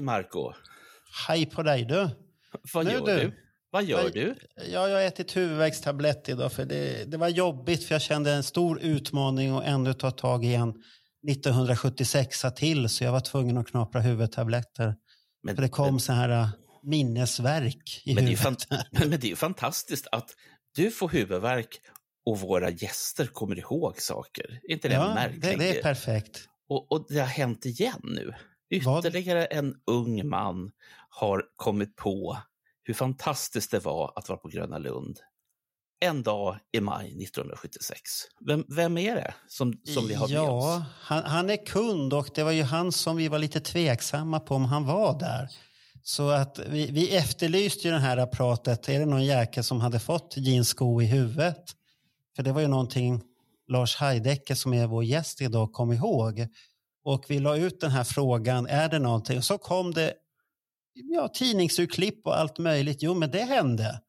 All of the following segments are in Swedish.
Hej Marco! Hej på dig du! Vad Nu gör du. du? Vad gör Vad- du? Ja, jag har ätit huvudvärkstablett idag för det, det var jobbigt för jag kände en stor utmaning och ändå ta tag i en 1976 till så jag var tvungen att knapra huvudtabletter. Men, För det kom så här äh, minnesverk i men, det huvudet. fan, men det är fantastiskt att du får huvudvärk och våra gäster kommer ihåg saker. Inte det Ja, märkligt? det, det är perfekt. och, och det har hänt igen nu. Vad? Ytterligare en ung man har kommit på hur fantastiskt det var att vara på Gröna Lund en dag i maj 1976. Vem, vem är det som, som vi har med ja, oss? han, han är kund och det var ju han som vi var lite tveksamma på om han var där. Så att vi, vi efterlyste ju det här pratet. Är det någon jäkel som hade fått jeanssko i huvudet? För det var ju någonting Lars Heidecker som är vår gäst idag kom ihåg. Och vi la ut den här frågan, är det någonting? Och så kom det ja, tidningsurklipp och allt möjligt. Jo, men det hände.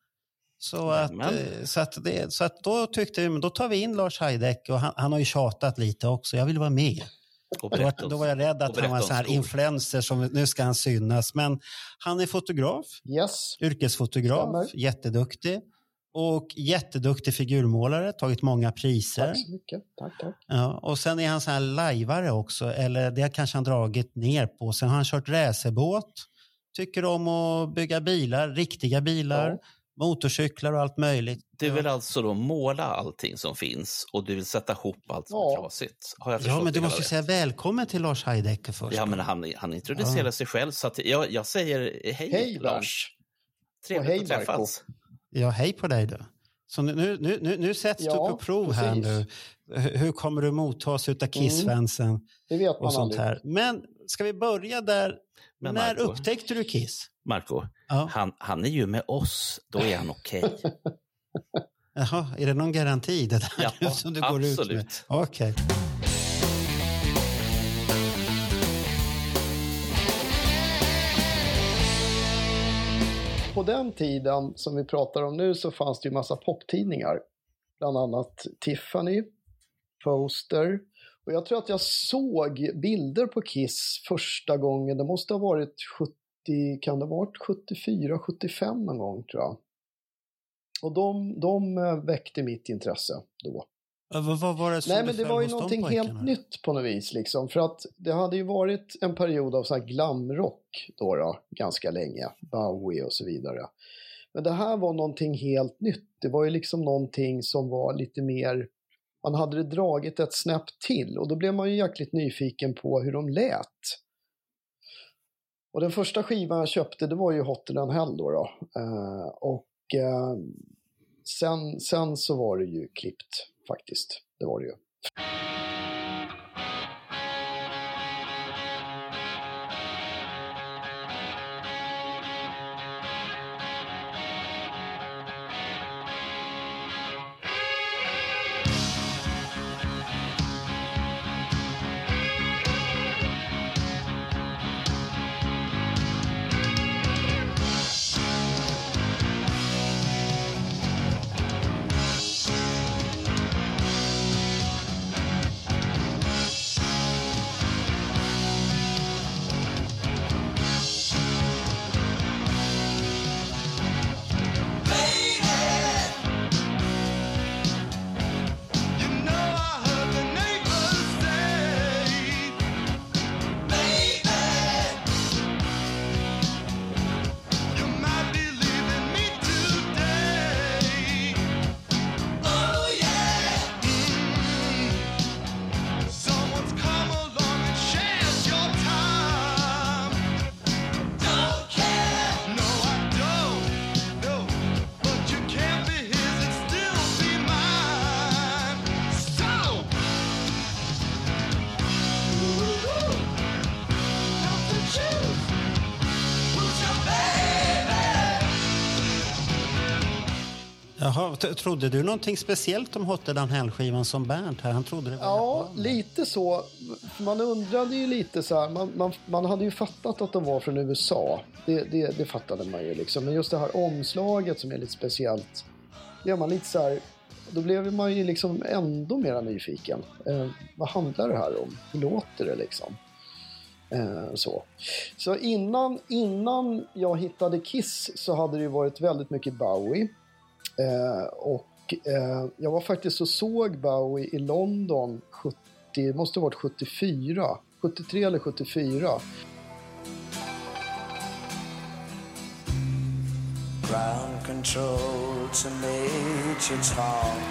Så att, eh, så, att det, så att då tyckte vi, men då tar vi in Lars Heidecker och han, han har ju tjatat lite också. Jag vill vara med. Då, berätta då var jag rädd att han var en sån här influencer som nu ska han synas. Men han är fotograf, Yes. yrkesfotograf, Stämmer. jätteduktig. Och jätteduktig figurmålare, tagit många priser. Tack så mycket. Tack, tack. Ja, och sen är han så här lajvare också, eller det har kanske han dragit ner på. Sen har han kört racerbåt, tycker om att bygga bilar, riktiga bilar, Ja. motorcyklar och allt möjligt. Du vill alltså då måla allting som finns och du vill sätta ihop allt som är Ja. trasigt? Har jag Ja, men du måste säga välkommen till Lars Heidecker först. Ja, men han, han introducerar sig själv så att jag, jag säger hej, Hej, Lars. Trevligt Och hej, att träffas. Ja, hej på dig då. Så nu, nu, nu, nu sätts Ja, du på prov här precis. nu. Hur kommer du mottas av Kiss-fansen Det vet man och sånt här? Men ska vi börja där? Men När Marco- upptäckte du Kiss? Marco, Ja. han, han är ju med oss, då är han okej. Jaha, är det någon garanti det där Ja, som du går ut med? absolut. Okej. På den tiden som vi pratar om nu så fanns det ju massa poptidningar. Bland annat Tiffany, Poster. Och jag tror att jag såg bilder på Kiss första gången. Det måste ha varit 70, kan det ha varit 74, 75 någon gång tror jag. Och de, de eh, väckte mitt intresse då. Vad, var det som Nej, men det var ju någonting helt nytt på något vis liksom. För att det hade ju varit en period av så här glamrock då, då ganska länge. Bowie och så vidare. Men det här var någonting helt nytt. Det var ju liksom någonting som var lite mer, man hade det dragit ett snäpp till och då blev man ju jäkligt nyfiken på hur de lät. Och den första skivan jag köpte det var ju Hotter than Hell då. då. Eh, och eh, sen, sen så var det ju klippt faktiskt. Det var det ju. Trodde du någonting speciellt om Hotter than Hell-skivan som Bernt här? Han trodde det var Ja, lite så. Man undrade ju lite så här, man, man, man hade ju fattat att de var från USA. Det, det, det fattade man ju liksom. Men just det här omslaget som är lite speciellt, det man lite så här, då blev man ju liksom ändå mer nyfiken. Eh, vad handlar det här om? Hur låter det liksom? Eh, så så innan, innan jag hittade Kiss så hade det varit väldigt mycket Bowie. Eh, och eh, jag var faktiskt och såg Bowie i London 70, det måste ha varit 74, 73 eller 74. Ground control to Major Tom.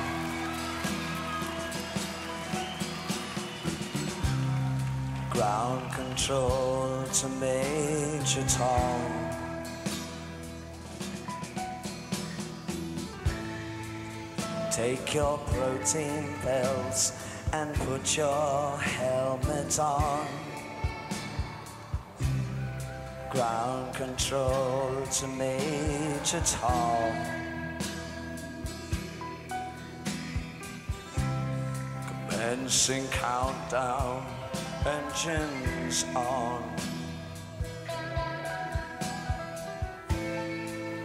Ground control to Major Tom. Take your protein pills and put your helmet on. Ground control to Major Tom. Commencing countdown, engines on.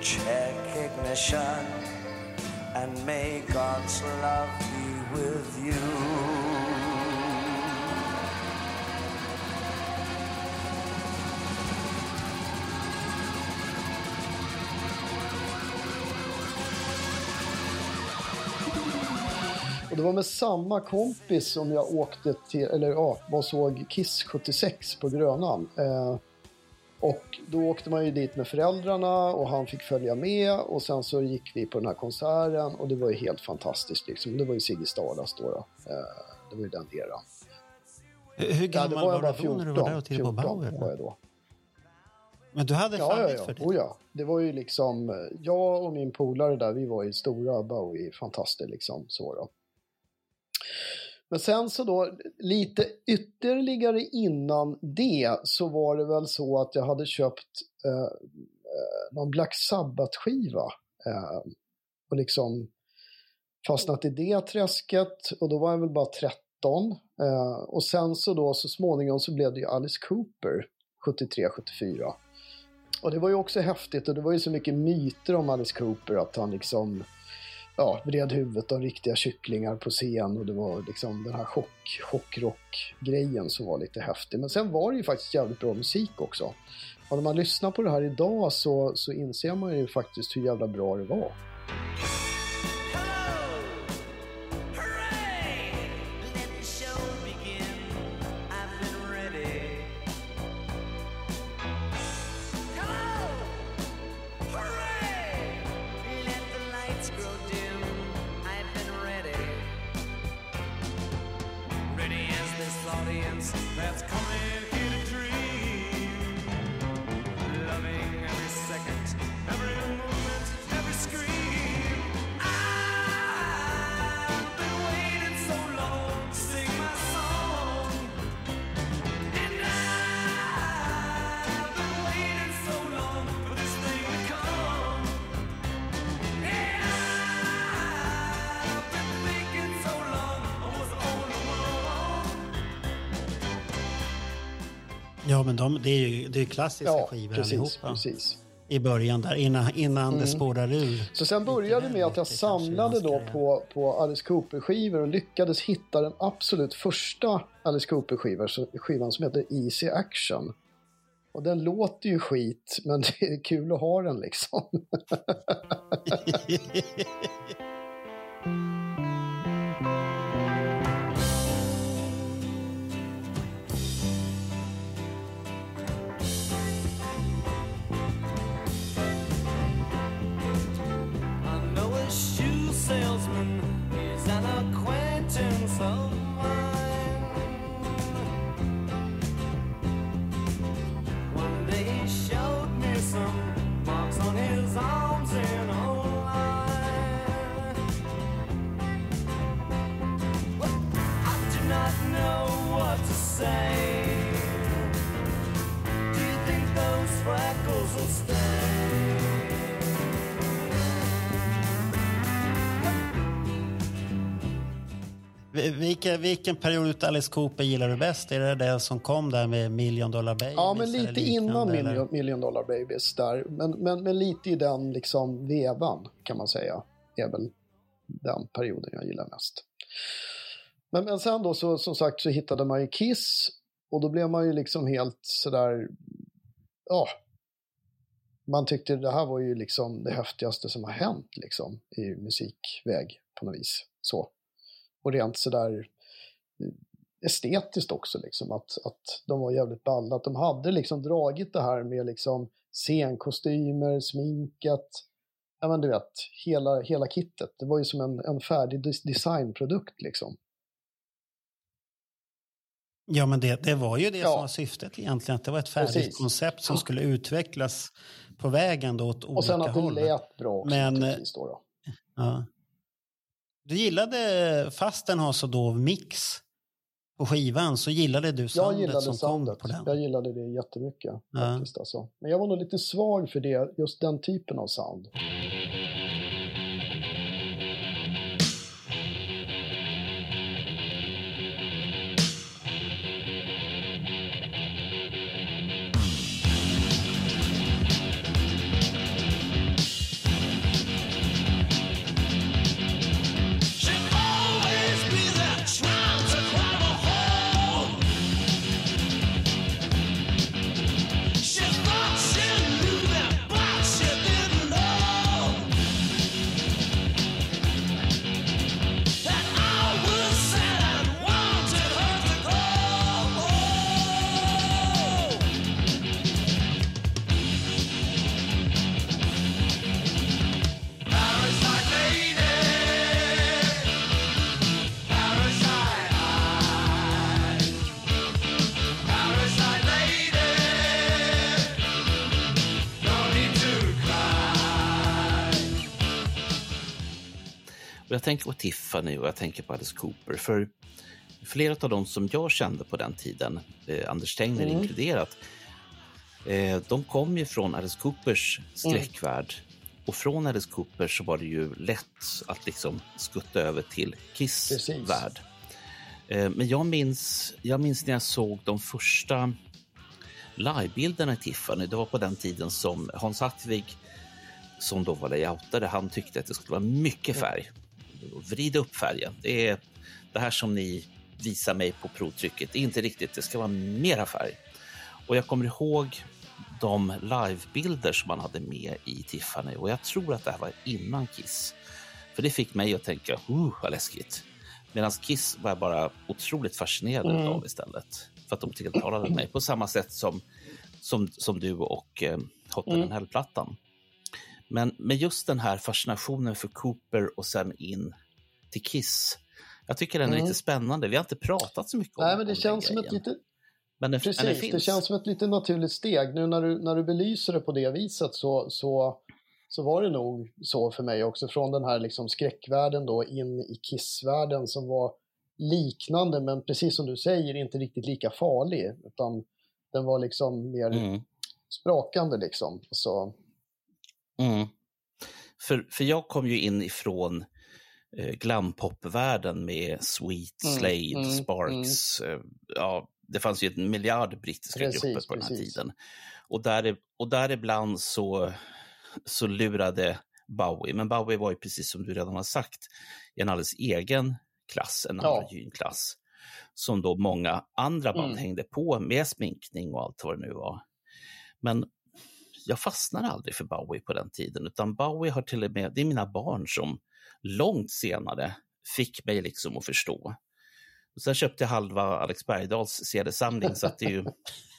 Check ignition and may God's love be with you. Och det var med samma kompis som jag åkte till, eller ja, var såg Kiss 76 på Grönan. Eh, och då åkte man ju dit med föräldrarna och han fick följa med och sen så gick vi på den här konserten och det var ju helt fantastiskt liksom. Det var ju Ziggy Stardust då. då. Eh, det var ju den eran. Hur gammal ja, var, var, du då när du var där och tittade på Bauer? var jag då. Men du hade ja, fallit ja, ja. för det? Oh, ja. Det var ju liksom, jag och min polare där, vi var ju stora Bowie-fantaster liksom. Så då. Men sen så då, lite ytterligare innan det så var det väl så att jag hade köpt eh, eh någon Black Sabbath-skiva. Eh, och liksom fastnat i det träsket och då var jag väl bara 13. Eh, och sen så då så småningom så blev det ju Alice Cooper 73-74. Och det var ju också häftigt och det var ju så mycket myter om Alice Cooper att han liksom ja, vred huvudet av riktiga kycklingar på scen och det var liksom den här chock, chockrock-grejen som var lite häftig. Men sen var det ju faktiskt jävligt bra musik också. Och när man lyssnar på det här idag så, så inser man ju faktiskt hur jävla bra det var. Men de, det är ju det är klassiska ja, skivor precis, allihopa. Precis. I början där, innan, innan mm. det spårar ur. Så sen började det med att jag samlade då på, på Alice Cooper-skivor och lyckades hitta den absolut första Alice Cooper-skivan som heter Easy Action. Och den låter ju skit, men det är kul att ha den liksom. Vilken, vilken period av Alice Cooper gillar du bäst? Är det den som kom där med Million Dollar Babies? Ja, men lite innan million, million Dollar Babies där. Men, men, men lite i den liksom vevan kan man säga. är väl den perioden jag gillar mest. Men, men sen då så som sagt så hittade man ju Kiss och då blev man ju liksom helt sådär, ja, man tyckte det här var ju liksom det häftigaste som har hänt liksom i musikväg på något vis. Så. Och rent sådär estetiskt också liksom att, att de var jävligt balla. Att de hade liksom dragit det här med liksom scenkostymer, sminket, ja men du vet, hela, hela kittet. Det var ju som en, en färdig designprodukt liksom. Ja, men det, det var ju det Ja. som var syftet egentligen. Att det var ett färdigt Precis. koncept som skulle utvecklas på vägen då åt olika Och sen att det håll. lät bra också Men, då. då. Ja. Du gillade, fast den har så då mix på skivan, så gillade du Jag soundet gillade som soundet. kom på den. Jag gillade det jättemycket. Ja. Faktiskt, alltså. Men jag var nog lite svag för det, just den typen av sound. Tänker på Tiffany och jag tänker på Alice Cooper. För flera av de som jag kände på den tiden, eh, Anders Tegner Mm. inkluderat, eh, de kom ju från Alice Coopers skräckvärld. Och från Alice Cooper så var det ju lätt att liksom skutta över till Kiss Precis. värld. Eh, men jag minns, jag minns när jag såg de första livebilderna i Tiffany. Det var på den tiden som Hans Hartvig, som då var layoutare, han tyckte att det skulle vara mycket färg. Vrida upp färgen. Det är det här som ni visar mig på provtrycket. Det är inte riktigt, det ska vara mera färg. Och jag kommer ihåg de livebilder som man hade med i Tiffany och jag tror att det här var innan Kiss. För det fick mig att tänka, uh, vad läskigt. Medan Kiss var jag bara otroligt fascinerad Mm. av istället. För att de tilltalade mig på samma sätt som, som, som du och eh, Hot Mm. Hell-plattan. Men med just den här fascinationen för Cooper och sen in till Kiss. Jag tycker den är Mm. lite spännande. Vi har inte pratat så mycket om, Nej, men det känns som ett lite, Men den precis, finns. det känns som ett lite naturligt steg. Nu när du, när du belyser det på det viset så, så, så var det nog så för mig också. Från den här liksom skräckvärlden då in i Kiss-världen som var liknande, men precis som du säger, inte riktigt lika farlig. Utan den var liksom mer Mm. sprakande liksom. Så, Mm. För, för jag kom ju in ifrån eh, glampopvärlden med Sweet, Mm, Slade, mm, Sparks. Eh, ja, det fanns ju en miljard brittiska Precis, grupper på den här precis. tiden. Och, där, och däribland så, så lurade Bowie. Men Bowie var ju precis som du redan har sagt en alldeles egen klass, en Ja. gynklass. Som då många andra band Mm. hängde på med sminkning och allt vad det nu var. Men jag fastnade aldrig för Bowie på den tiden, utan Bowie har till och med, det är mina barn som långt senare fick mig liksom att förstå. Och sen köpte jag halva Alex Bergdahls CD-samling, så att det är ju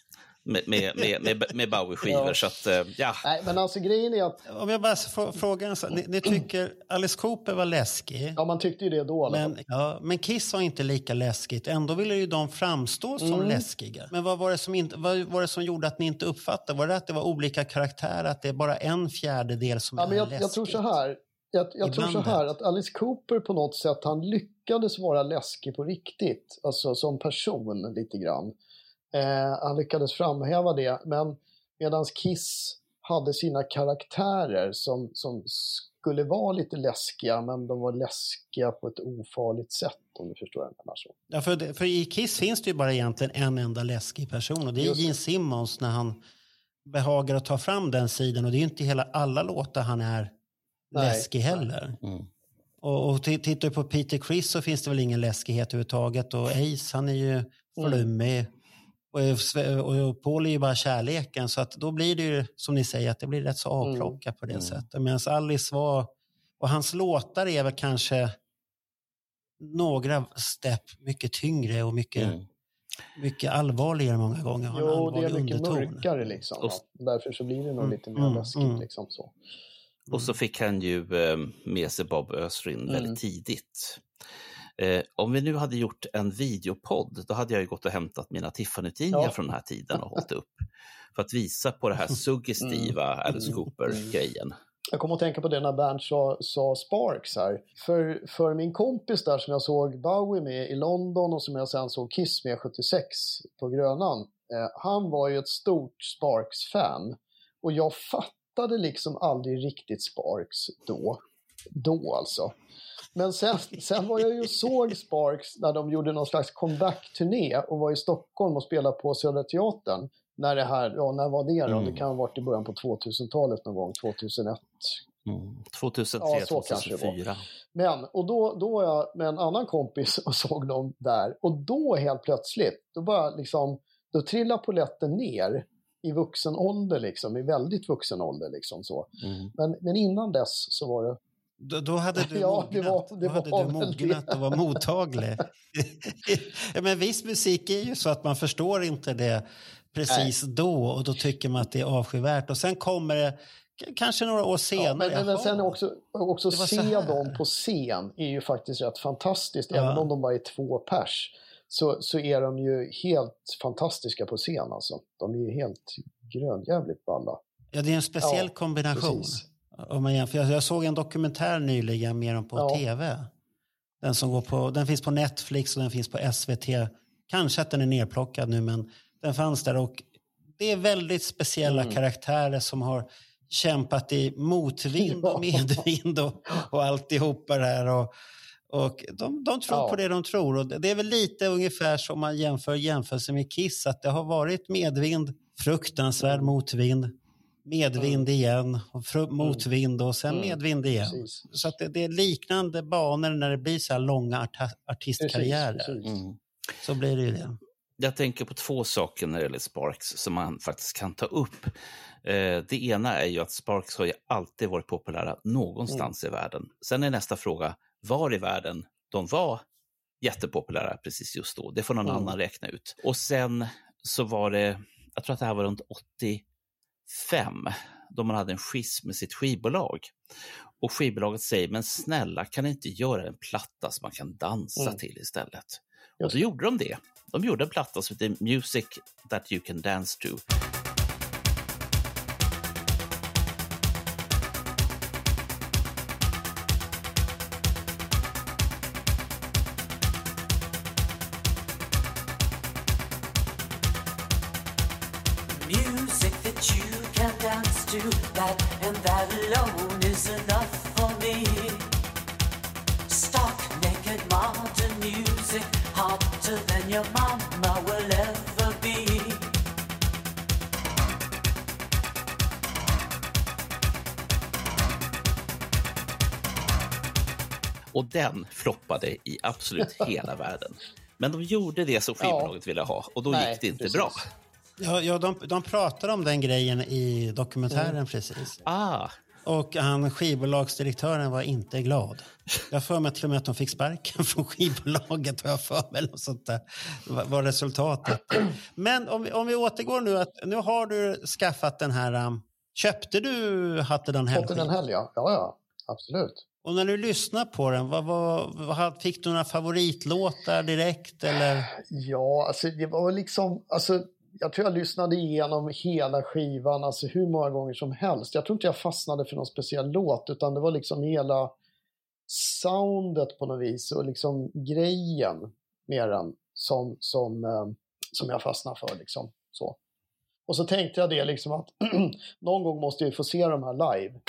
med, med, med, med, med Bowie-skivor. Ja. Så att, eh, ja. nej, men alltså grejen är att Om jag bara får fråga en sak. Ni, ni tycker Alice Cooper var läskig. ja, man tyckte ju det då. Men, ja, men Kiss var inte lika läskigt. Ändå ville ju de framstå som Mm. läskiga. Men vad var, det som inte, vad var det som gjorde att ni inte uppfattade? Var det att det var olika karaktärer? Att det är bara en fjärdedel som Ja, är men jag, läskigt? jag tror så här. Jag, jag tror så här att Alice Cooper på något sätt, han lyckades vara läskig på riktigt. Alltså som person lite grann. Eh, han lyckades framhäva det. Men medan Kiss hade sina karaktärer som, som skulle vara lite läskiga, men de var läskiga på ett ofarligt sätt om du förstår vad jag menar. Så. Ja, för, det, för i Kiss finns det ju bara egentligen en enda läskig person och det är Just. Gene Simmons när han behagar att ta fram den sidan och det är ju inte hela alla låtar han är Nej, läskig heller. Mm. Och, och tittar du på Peter Criss så finns det väl ingen läskighet överhuvudtaget och Ace han är ju flummig och, är sve- och Paul är ju bara kärleken så att då blir det ju som ni säger att det blir rätt så avplockat på det Mm. sättet. Medan Alice var, och hans låtar är väl kanske några stepp mycket tyngre och mycket, Mm. mycket allvarligare många gånger. Jo, det är mycket underton. mörkare liksom. Och-? Därför så blir det nog Mm, lite mer mm, läskigt mm. liksom så. Och så fick han ju eh, med sig Bob Ösrin Mm. väldigt tidigt. Eh, om vi nu hade gjort en videopodd, då hade jag ju gått och hämtat mina Tiffany-tidningar Ja. från den här tiden och hållit upp. För att visa på det här suggestiva Alice Mm. Cooper-grejen. Jag kommer att tänka på det när Bernt sa, sa Sparks här. För, för min kompis där som jag såg Bowie med i London och som jag sen såg Kiss med 76 på Grönan. Eh, han var ju ett stort Sparks-fan. Och jag fattade liksom aldrig riktigt Sparks då. Då alltså. Men sen, sen var jag ju och såg Sparks när de gjorde någon slags comeback-turné och var i Stockholm och spelade på Södra Teatern. När det här, ja när var det då? Mm. Det kan ha varit i början på 2000-talet någon gång, 2001. Mm. 2003, Ja, så kanske det var. 2004. Men, och då, då var jag med en annan kompis och såg dem där. Och då helt plötsligt, då bara liksom, då trillade polletten ner i vuxen ålder liksom, i väldigt vuxen ålder liksom så. Mm. Men, men innan dess så var det, Då, då hade du Ja, det mognat, var- det då hade var du mognat det. och var mottaglig. ja, men viss musik är ju så att man förstår inte det precis då och då tycker man att det är avskyvärt och sen kommer det kanske några år senare. ja, men, men, sen också, också Det var så se dem på scen är ju faktiskt rätt fantastiskt. Ja. Även om de bara är två pers så, så är de ju helt fantastiska på scen alltså. De är ju helt grönjävligt balla. Ja, det är en speciell Ja, kombination. Precis. Om man jämför. Jag, såg en dokumentär nyligen med dem på Ja. tv. Den, som går på, den finns på Netflix och den finns på SVT. Kanske att den är nerplockad nu, men den fanns där. Och det är väldigt speciella Mm. karaktärer som har kämpat i motvind och medvind och, och alltihopa det här. Och, och de, de tror Ja. på det de tror. Och det är väl lite ungefär som man jämför jämförelse med Kiss, att det har varit medvind, fruktansvärd Mm. motvind, medvind igen, och fru- motvind och sen Mm. medvind igen. Precis. Så att det, det är liknande banor när det blir så här långa arta, artistkarriärer. Precis, precis. Mm. Så blir det ju det. Jag tänker på två saker när det gäller Sparks som man faktiskt kan ta upp. Eh, det ena är ju att Sparks har ju alltid varit populära någonstans i världen. Sen är nästa fråga, var i världen de var jättepopulära precis just då? Det får någon Mm. annan räkna ut. Och sen så var det, jag tror att det här var runt 85, då man hade en schism med sitt skivbolag. Och skivbolaget säger, men snälla kan inte göra en platta som man kan dansa Mm. till istället? Och då gjorde de det. De gjorde en platta som heter Music That You Can Dance To. Och den floppade i absolut hela världen. Men de gjorde det som skivbolaget ville ha och då Nej, gick det inte precis. bra. Ja, ja, de, de pratar om den grejen i dokumentären Mm. precis. Ah, Och han, skivbolagsdirektören var inte glad. Jag för mig till och med att de fick sparken från skivbolaget. Har jag för mig, något sånt där. var, var resultatet. Men om vi, om vi återgår nu. Att, nu har du skaffat den här... um, köpte du Hatte den här Fått den en helg, ja. Ja, ja. Absolut. Och när du lyssnar på den, vad, vad, vad, fick du några favoritlåtar direkt? Eller? Ja, alltså det var liksom, alltså jag tror jag lyssnade igenom hela skivan, alltså hur många gånger som helst. Jag tror inte jag fastnade för någon speciell låt, utan det var liksom hela soundet på något vis och liksom grejen med den som, som, eh, som jag fastnade för liksom. Så. Och så tänkte jag det liksom att någon gång måste jag få se de här live.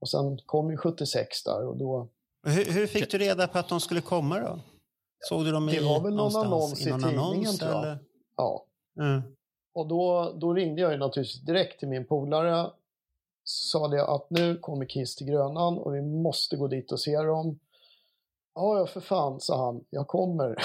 Och sen kom ju 76 där och då... Hur, hur fick du reda på att de skulle komma då? Såg du dem i Det var väl någon annons i någon tidningen, annons, tror jag. eller? Ja. Mm. Och då, då ringde jag ju naturligtvis direkt till min polare. Sa det att nu kommer Kiss till Grönan och vi måste gå dit och se dem. Ja, ja för fan, sa han. Jag kommer.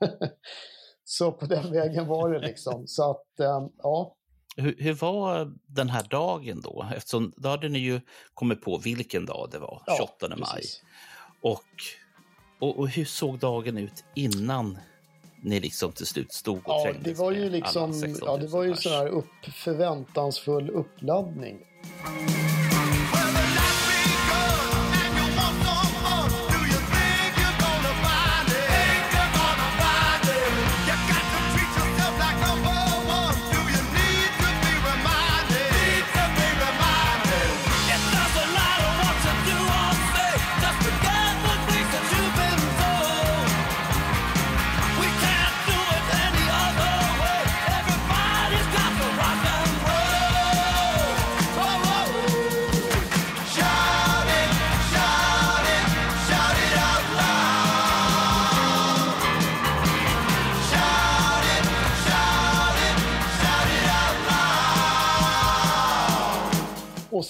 så på den vägen var det liksom. Så att, eh, ja. Hur, hur var den här dagen då? Eftersom då hade ni ju kommit på vilken dag det var, ja 28 maj. precis. Och, och, och hur såg dagen ut innan ni liksom till slut stod och Ja, trängdes det var ju liksom, alla 16 ja, 000 det var ju sån här upp, förväntansfull uppladdning.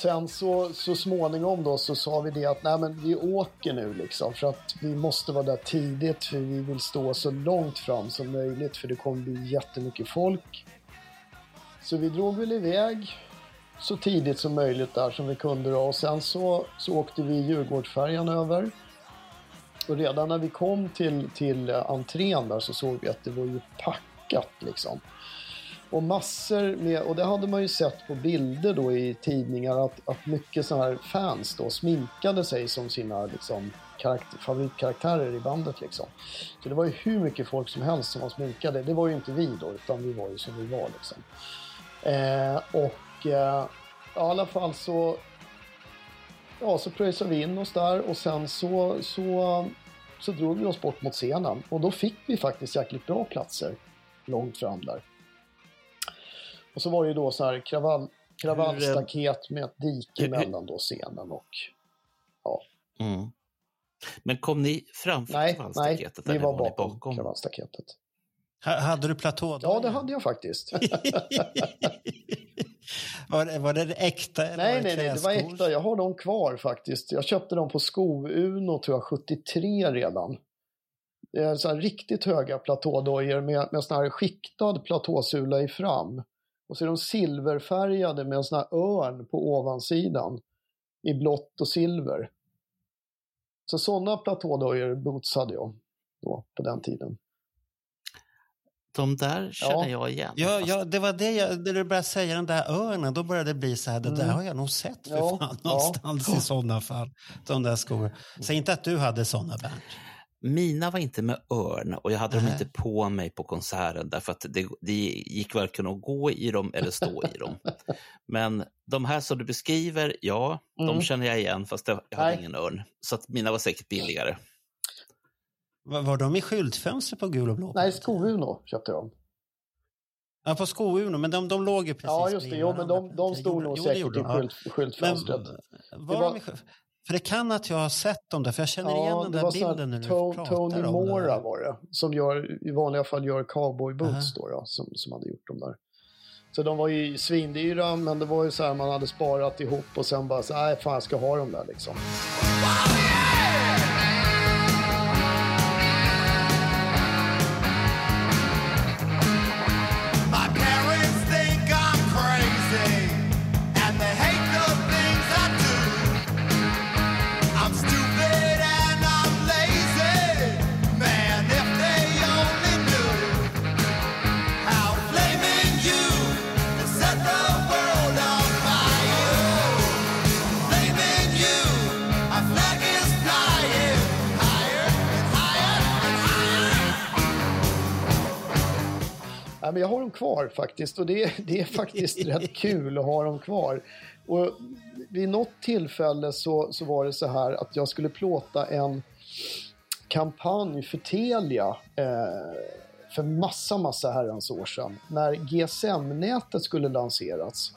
Sen så, så småningom då så sa vi det att nej men vi åker nu liksom för att vi måste vara där tidigt för vi vill stå så långt fram som möjligt för det kommer bli jättemycket folk. Så vi drog väl iväg så tidigt som möjligt där som vi kunde då och sen så, så åkte vi Djurgårdsfärjan över. Och redan när vi kom till, till eh, entrén där så såg vi att det var ju packat liksom. Och massor med, och det hade man ju sett på bilder då i tidningar att, att mycket sådana här fans då sminkade sig som sina liksom, karaktär, favoritkaraktärer i bandet liksom. Så det var ju hur mycket folk som helst som var sminkade. Det var ju inte vi då, utan vi var ju som vi var liksom. Eh, och eh, i alla fall så ja, så pröjsade vi in oss där och sen så, så, så drog vi oss bort mot scenen. Och då fick vi faktiskt jäkligt bra platser långt fram där. Och så var det ju då så här kravall, kravallstaket med ett dike mellan då scenen och... Mm. Men kom ni framför Nej, nej, kravallstaketet vi eller var ni bakom, bakom? kravallstaketet. Ha- Hade du platå? Ja, det hade jag faktiskt. var, det, var det äkta? Eller Nej, var nej, nej, det var äkta. Jag har dem kvar faktiskt. Jag köpte dem på Sko-Uno tror jag 73 redan. Det är så här riktigt höga platådojor med, med sån här skiktad platåsula i fram. Och så är de silverfärgade med en sån här örn på ovansidan i blått och silver. Så sådana platådojor boots hade jag då på den tiden. De där känner Ja. jag igen. Ja, fast- ja, det var det jag, när du började säga den där örnen, då började det bli så här, det där Mm. har jag nog sett för Ja, fan ja. någonstans i sådana fall. De där skor. Säg inte att du hade sådana Bernt. Mina var inte med örn och jag hade dem Nej. inte på mig på konserten därför att det, det gick varken att gå i dem eller stå i dem. Men de här som du beskriver, ja, de Mm. känner jag igen fast jag hade Nej. ingen örn. Så att mina var säkert billigare. Var, var de i skyltfönster på gul och blå? Nej, Sko-Uno köpte dem. Ja, på Sko-Uno, men de, de låg ju precis Ja, just det. Jo, men de, de stod nog säkert i de, skylt, Men, skyltfönstret. var var- de i skylt- för det kan att jag har sett dem där, för jag känner igen den där bilden när du To- pratar Tony om Mora det. var det, som gör, i vanliga fall gör cowboy boots Aha. då, då som, som hade gjort dem där. Så de var ju svindyra, men det var ju så här man hade sparat ihop och sen bara så nej fan jag ska ha dem där liksom. My Nej, men jag har dem kvar faktiskt och det, det är faktiskt rätt kul att ha dem kvar. Och vid något tillfälle så, så var det så här att jag skulle plåta en kampanj för Telia eh, för massa, massa herrans år sedan när GSM-nätet skulle lanseras.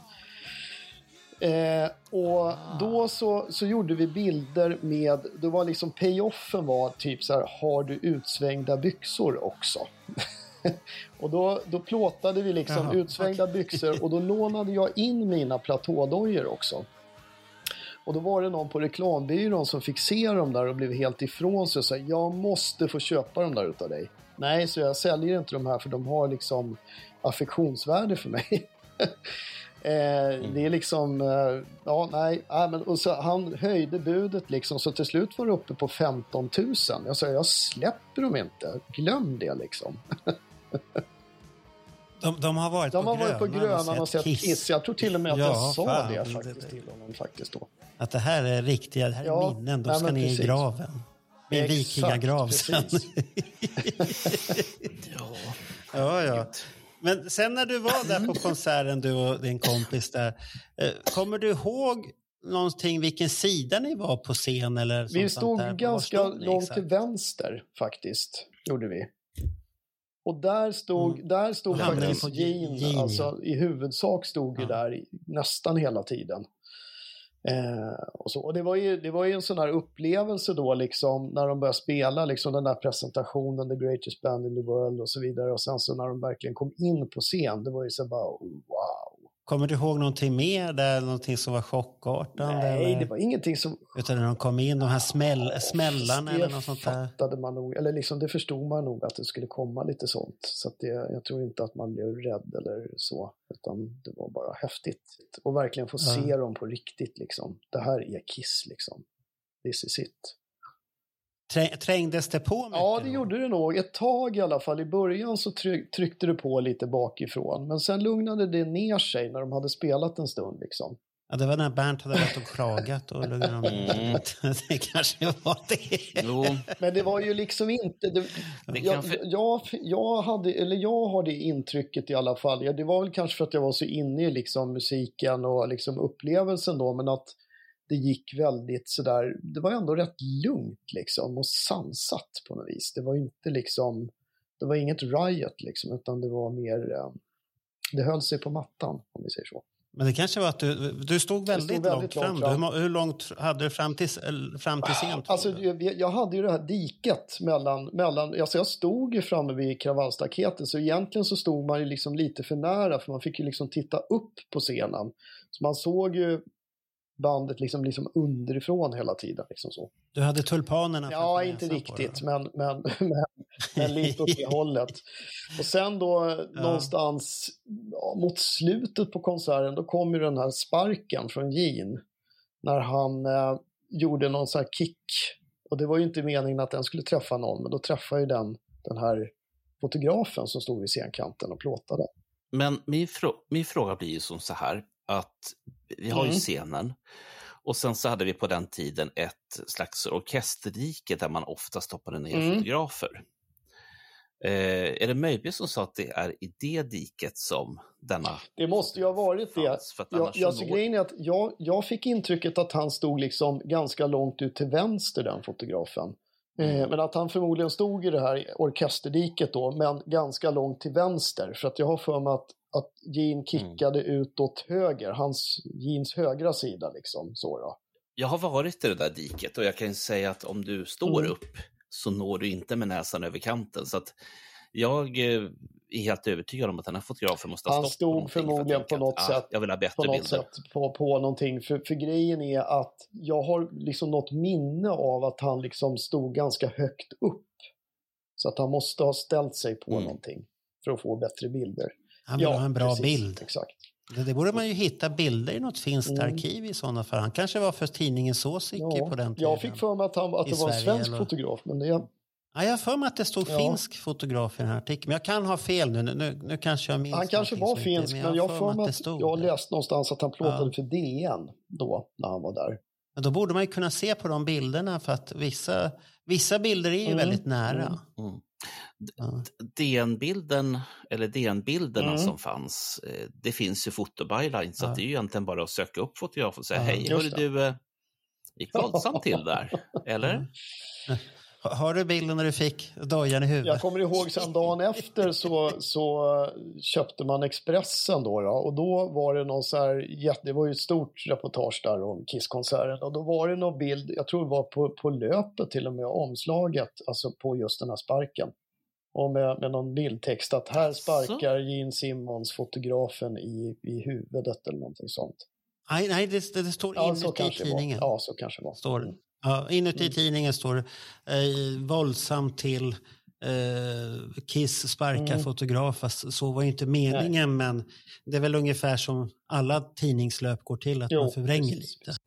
Eh, och då så, så gjorde vi bilder med, det var liksom payoffen var typ så här, har du utsvängda byxor också? och då, då plåtade vi liksom Jaha, utsvängda byxor och då lånade jag in mina platådojor också. Och då var det någon på reklambyrån som fick se dem där och blev helt ifrån sig och sa jag måste få köpa dem där utav dig. Nej, så jag säljer inte de här för de har liksom affektionsvärde för mig. eh, Det är liksom, eh, ja nej, nej men, och så han höjde budet liksom så till slut var det uppe på 15 000. Jag sa jag släpper dem inte, glöm det liksom. De, de har varit De på har varit på Grönan och sett Kiss. Jag tror till och med att jag Ja, sa fan, det det- faktiskt det- till honom faktiskt då. Att det här är riktiga, det här är Ja, minnen. De ska ner i graven. Exakt, vikingagrav sen. Ja. ja, ja. Men sen när du var där på konserten, du och din kompis där. eh, Kommer du ihåg någonting, vilken sida ni var på scen? Eller Vi sånt stod ganska stod långt till vänster faktiskt, gjorde vi. Och där stod, där stod hamnade faktiskt Gene, Gene, ja. alltså i huvudsak stod ju Ja. där nästan hela tiden. Eh, och, så. och det var, ju, det var ju en sån här upplevelse då liksom när de började spela liksom den där presentationen, The Greatest Band in the World och så vidare. Och sen så när de verkligen kom in på scen, det var ju så bara wow. Kommer du ihåg någonting mer där? Någonting som var chockartande? Nej, eller? det var ingenting som Utan när de kom in, de här smäll, smällarna det eller något sånt där? fattade man nog, eller liksom det förstod man nog att det skulle komma lite sånt. Så det, jag tror inte att man blev rädd eller så, utan det var bara häftigt. Och verkligen få Ja. se dem på riktigt liksom. Det här är Kiss liksom. This is it. Trä, trängdes det på mycket? Ja, det då? gjorde det nog. Ett tag i alla fall. I början så tryck, tryckte det på lite bakifrån. Men sen lugnade det ner sig när de hade spelat en stund liksom. Ja, det var när Bernt hade varit och klagat och lugnade de Mm. Det kanske var det. Jo, Men det var ju liksom inte... Det, Det jag, jag, jag, hade, eller jag har det intrycket i alla fall. Ja, det var väl kanske för att jag var så inne i liksom musiken och liksom upplevelsen då, men att det gick väldigt sådär, det var ändå rätt lugnt liksom och sansat på något vis. Det var inte liksom, det var inget riot liksom, utan det var mer, eh, det höll sig på mattan om vi säger så. Men det kanske var att du, du stod väldigt, väldigt långt, långt fram. fram. Hur, hur långt hade du fram till, eller fram till scen? Alltså, jag, jag hade ju det här diket mellan, mellan alltså jag stod ju framme vid kravallstaketet så egentligen så stod man ju liksom lite för nära för man fick ju liksom titta upp på scenen. Så man såg ju bandet liksom, liksom underifrån hela tiden. Liksom så. Du hade tulpanerna Ja, inte riktigt, men, men, men, men lite åt det hållet. Och sen då någonstans ja, mot slutet på konserten, då kom ju den här sparken från Gene. När han eh, gjorde någon sån här kick. Och det var ju inte meningen att den skulle träffa någon, men då träffade ju den den här fotografen som stod vid scenkanten och plåtade. Men min, frå- min fråga blir ju som så här att vi har ju Mm. scenen och sen så hade vi på den tiden ett slags orkesterdike där man ofta stoppade ner Mm. fotografer. Eh, är det möjligt som sa att det är i det diket som denna Det måste ju ha varit det. För Jag, jag, så så når- grejen är att jag, jag fick intrycket att han stod liksom ganska långt ut till vänster, den fotografen. Mm. Eh, men att han förmodligen stod i det här orkesterdiket då, men ganska långt till vänster. För att jag har för mig att, att Gene kickade ut åt höger, hans, Jeans högra sida liksom. Så då. Jag har varit i det där diket och jag kan säga att om du står Mm. upp så når du inte med näsan över kanten. Så att jag eh, är helt övertygad om att den här fotografen måste ha Han stått stod för att förmodligen tänka på något att, ah, sätt- Jag vill ha bättre på något bilder. sätt på, på någonting. För, för grejen är att jag har liksom något minne av att han liksom stod ganska högt upp. Så att han måste ha ställt sig på Mm. någonting för att få bättre bilder. Han vill ha en bra precis, bild. Exakt. Det, det borde man ju hitta bilder i något finskt Mm. arkiv i sådana fall. Han kanske var för tidningen Såsicke Ja, på den tiden. jag fick för mig att, han, att det var en svensk eller? fotograf, men det, ja, jag har för mig att det stod Ja. finsk fotograf i den här artikeln. Men jag kan ha fel nu. Nu, nu kanske jag minns han kanske var finsk, men jag har för mig att stod jag har där. läst någonstans att han plåtade Ja. för DN då, när han var där. Men då borde man ju kunna se på de bilderna för att vissa, vissa bilder är ju Mm, väldigt nära. mm. Mm. Ja. DN-bilden, eller DN-bilderna Mm. som fanns, eh, det finns ju fotobyline, så Ja. det är ju egentligen bara att söka upp fotografen och säga Ja, hej, hörru du, eh, gick våldsamt till där, eller? Ha- Har du bilden när du fick dojan i huvudet? Jag kommer ihåg sen dagen efter så, så köpte man Expressen då, då och då var det någon så här, det var ju ett stort reportage där om Kisskonserten och då var det någon bild, jag tror det var på, på löpet till och med, omslaget, alltså på just den här sparken. Och med, med någon bildtext att här sparkar Gene Simmons fotografen i, i huvudet eller någonting sånt. Nej, nej det, det, det står Ja, inuti var. tidningen. Ja, så kanske det var. Står, Mm. Ja, inuti Mm. tidningen står det eh, våldsamt till eh, Kiss sparkar Mm. fotograf. Fast Så var ju inte meningen, men det är väl ungefär som alla tidningslöp går till, att Jo, man förvränger precis, lite.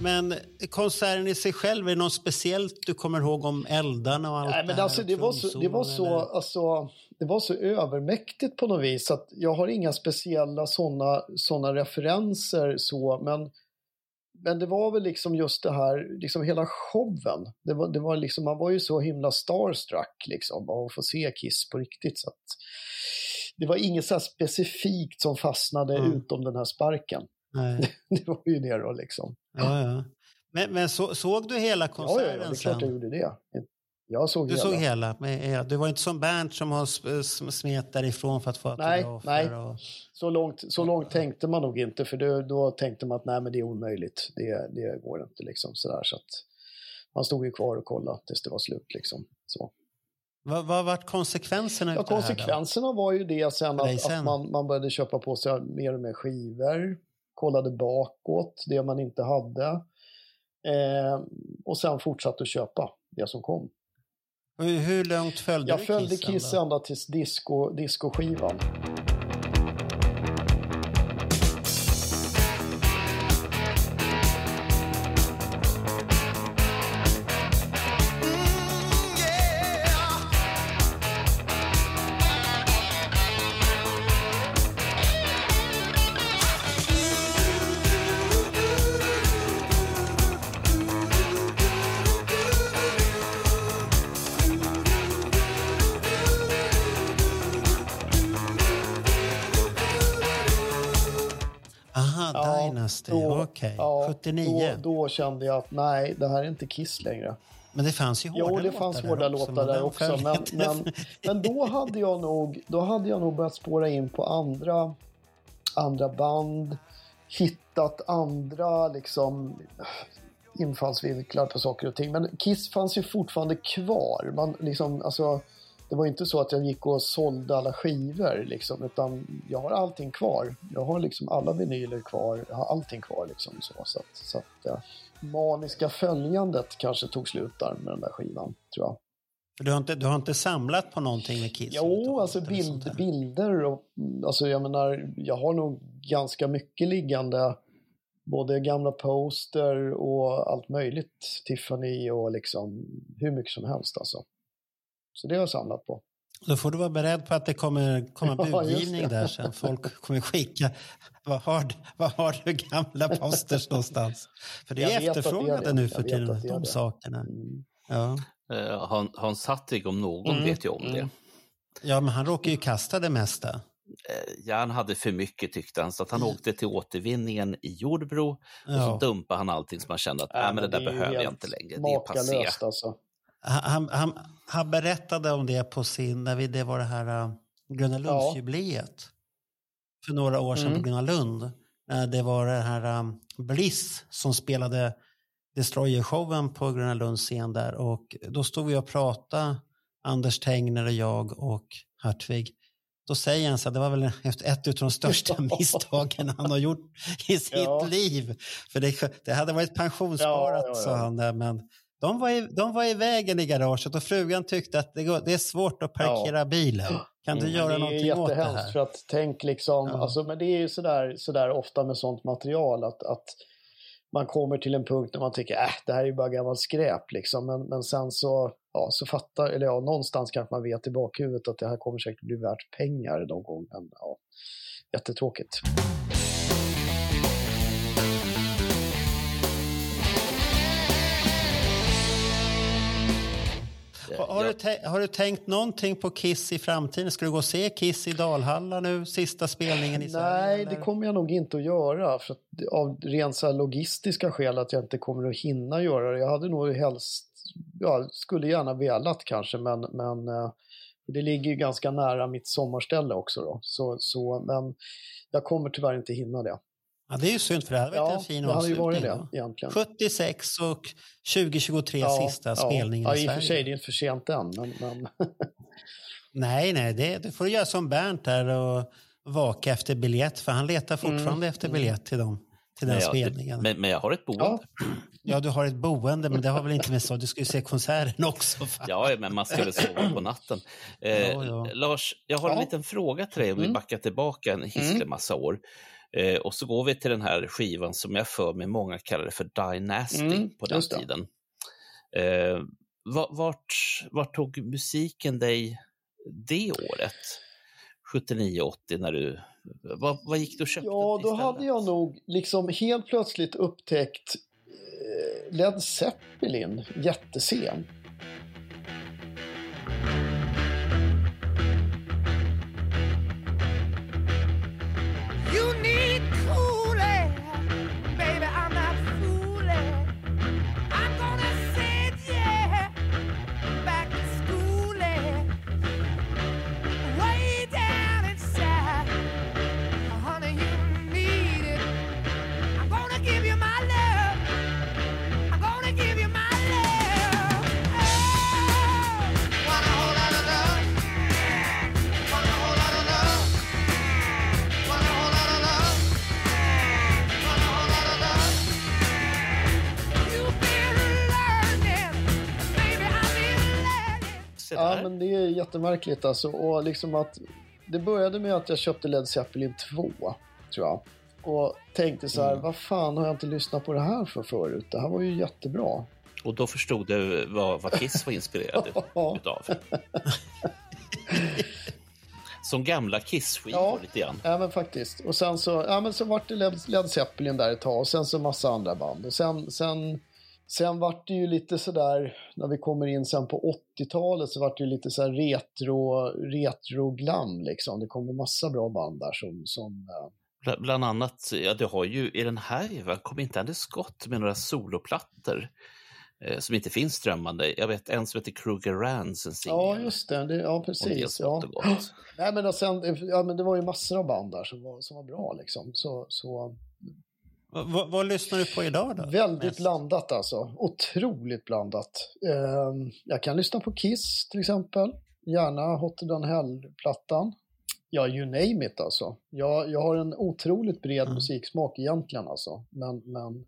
Men konserten i sig själv, är det något speciellt du kommer ihåg om eldarna och allt Nej, men här? alltså, det, var så, det, var så, alltså, det var så övermäktigt på något vis att jag har inga speciella sådana såna referenser så, men, men det var väl liksom just det här, liksom hela showen. Det var, det var liksom, man var ju så himla starstruck liksom av att få se Kiss på riktigt. Så det var inget så specifikt som fastnade Mm. utom den här sparken. Nej. Det var ju det då liksom. Ja, ja. Men, men så, såg du hela Ja, ja, konserten ja, det är klart jag sen? gjorde det. Jag såg Du hela. såg hela? Ja, du var inte som Bernt som har smet därifrån för att få Nej, nej. Och... Så långt, så långt tänkte man nog inte, för då, då tänkte man att nej, men det är omöjligt. Det, det går inte liksom sådär. Så att man stod ju kvar och kollade tills det var slut liksom. Så. Vad vad vart konsekvenserna Ja, konsekvenserna var ju det sen att, sen. att man, man började köpa på sig mer och mer skivor, kollade bakåt, det man inte hade. Eh, och sen fortsatte att köpa det som kom. Hur, långt följde Jag du följde Kissen Kiss då? ända tills disco, discoskivan. Dynasty, då- okej. ja, 79. Då, då kände jag att nej, det här är inte Kiss längre. Men det fanns ju hårda Jo, låtar det fanns där hårda också, låtar där också. följde Men, men, men då, hade jag nog, då hade jag nog börjat spåra in på andra, andra band. Hittat andra liksom, infallsvinklar på saker och ting. Men Kiss fanns ju fortfarande kvar. Man, liksom, alltså, det var inte så att jag gick och sålde alla skivor. Liksom, utan jag har allting kvar. Jag har liksom alla vinyler kvar. Jag har allting kvar. Liksom, så, så att, så att, eh, maniska följandet kanske tog slut där med den där skivan, tror jag. Du har, inte, du har inte samlat på någonting med Kiss? Jo, alltså bild, bilder och alltså jag menar, jag har nog ganska mycket liggande. Både gamla poster och allt möjligt. Tiffany och liksom hur mycket som helst alltså. Så det har jag samlat på. Då får du vara beredd på att det kommer komma Ja, budgivning det. där sen. Folk kommer skicka, vad har, du- vad har du gamla posters någonstans? För det Jag är att det är efterfrågade det. nu för tiden, det de det. sakerna. Mm. Ja. Eh, Han, Hans Hattig om någon Mm, vet ju om det. mm. ja, men han råkar ju kasta det mesta. Eh, Ja, han hade för mycket tyckte han, så att han Mm. åkte till återvinningen i Jordbro och Ja. så dumpade han allting som han kände att Nej, men det där behöver jag inte längre. Det är passé. Alltså. Han, han, han berättade om det på sin, när vi, det var det här uh, Gröna Lundsjubileet. För några år sedan Mm. på Gröna Lund. När det var det här um, Bliss som spelade Destroyer-showen på Gröna Lunds scen där. Och då stod vi och pratade, Anders Tengner och jag och Hartvig. Då säger han så att det var väl ett, av de största misstagen han har gjort i sitt Ja. liv. För det, det hade varit pensionssparat, Ja, ja, ja. sa han där, men de var, i, de var i vägen i garaget och frugan tyckte att det, går, det är svårt att parkera bilen. Kan du Mm, göra det är någonting åt det jättehemskt här? för att tänk liksom, Ja. alltså, men det är ju sådär, sådär ofta med sånt material att, att man kommer till en punkt där man tycker äh, det här är ju bara gammalt skräp liksom. Men, men sen så, ja, så fattar, eller ja, någonstans kanske man vet i bakhuvudet att det här kommer säkert bli värt pengar någon gång. Men ja, jättetråkigt. Har, har, jag, du har du tänkt någonting på Kiss i framtiden? Ska du gå och se Kiss i Dalhalla nu, sista spelningen i Sverige? Nej, eller? det kommer jag nog inte att göra. För att, av rent så logistiska skäl att jag inte kommer att hinna göra det. Jag hade nog helst, ja, skulle gärna velat kanske, men, men eh, det ligger ju ganska nära mitt sommarställe också då. Så, så, men jag kommer tyvärr inte hinna det. Ja, det är ju synd för det hade varit Ja, en fin avslutning. det egentligen. 76 och 2023 sista spelningen ja, i i och Sverige. för sig, det är inte för sent än. Men, men Nej, nej, det, det får du göra som Bernt där och vaka efter biljett. För han letar fortfarande efter biljett till, dem, till den men, jag, spelningen. men, men jag har ett boende. ja, Ja, du har ett boende, men det har väl inte med så. Du ska ju se konserten också. Fan. Ja, men man ska väl sova på natten. Eh, Ja, ja. Lars, jag har en Ja. liten fråga till dig om vi Mm. backar tillbaka en hislig massa år. Eh, och så går vi till den här skivan som jag för mig många kallade för Dynasty Mm, på den tiden. Eh, va- vart, vart tog musiken dig det året? 79-80 när du... Vad, vad gick du och köpte ja, då hade jag nog liksom helt plötsligt upptäckt eh, Led Zeppelin jättesen. Se Ja, men det är jättemärkligt alltså. Och liksom att det började med att jag köpte Led Zeppelin 2, tror jag. Och tänkte så här, Mm. vad fan har jag inte lyssnat på det här för förut? Det här var ju jättebra. Och då förstod du vad, vad Kiss var inspirerad utav. Som gamla Kiss-skivor Ja. lite grann. Ja men faktiskt. Och sen så, ja men så vart det Led, Led Zeppelin där ett tag och sen så massa andra band. Och sen, sen, sen vart det ju lite sådär, när vi kommer in sen på 80-talet så vart det ju lite så här retro, retro glam liksom. Det kom ju massa bra band där som, som eh, Bla- Bland annat, ja du har ju i den här kom inte Andy Scott med några soloplattor eh, som inte finns strömmande. Jag vet en som heter Kruger Rans, en singel. Ja, just det. det ja, det precis. smått Ja. Nej, men och sen, ja, men det var ju massor av band där som var, som var bra. Liksom. Så, så, Vad, vad, lyssnar du på idag då? väldigt Mest? blandat alltså. Otroligt blandat. Ehm, jag kan lyssna på Kiss till exempel. Gärna Hotter than Hell-plattan. Ja, you name it alltså. Jag, jag har en otroligt bred Mm. musiksmak egentligen alltså. Men, men,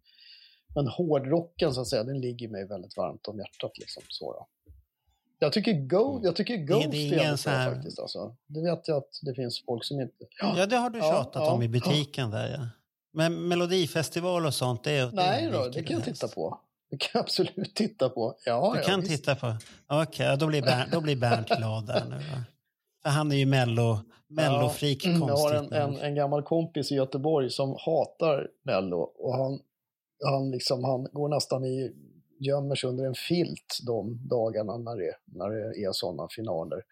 men hårdrocken så att säga, den ligger mig väldigt varmt om hjärtat liksom. Så då. Jag tycker, Go, jag tycker Ghost är, det är ingen bra så här- faktiskt. Alltså. Det vet jag att det finns folk som inte... Ja, det har du Ja, tjatat ja, om i butiken där ja. Men Melodifestival och sånt, det är Nej det är då, det kan jag titta på. Det kan jag absolut titta på. Ja, Du ja, kan visst. titta på. Okej, ja, då, blir Bernt, då blir Bernt glad där nu. Va? För han är ju mello, mellofreak Ja, Jag har en, en, en gammal kompis i Göteborg som hatar Mello och han, han, liksom, han går nästan i, gömmer sig under en filt de dagarna när det, när det är sådana finaler.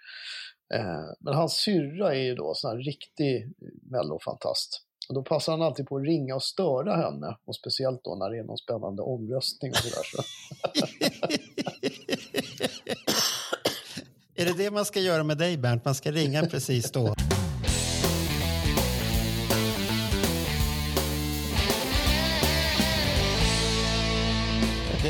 Eh, men hans syrra är ju då sån här riktig Mello-fantast. Och då passar han alltid på att ringa och störa henne. Och speciellt då när det är någon spännande omröstning och sådär. Så. Är det det man ska göra med dig Bernt? Man ska ringa precis då.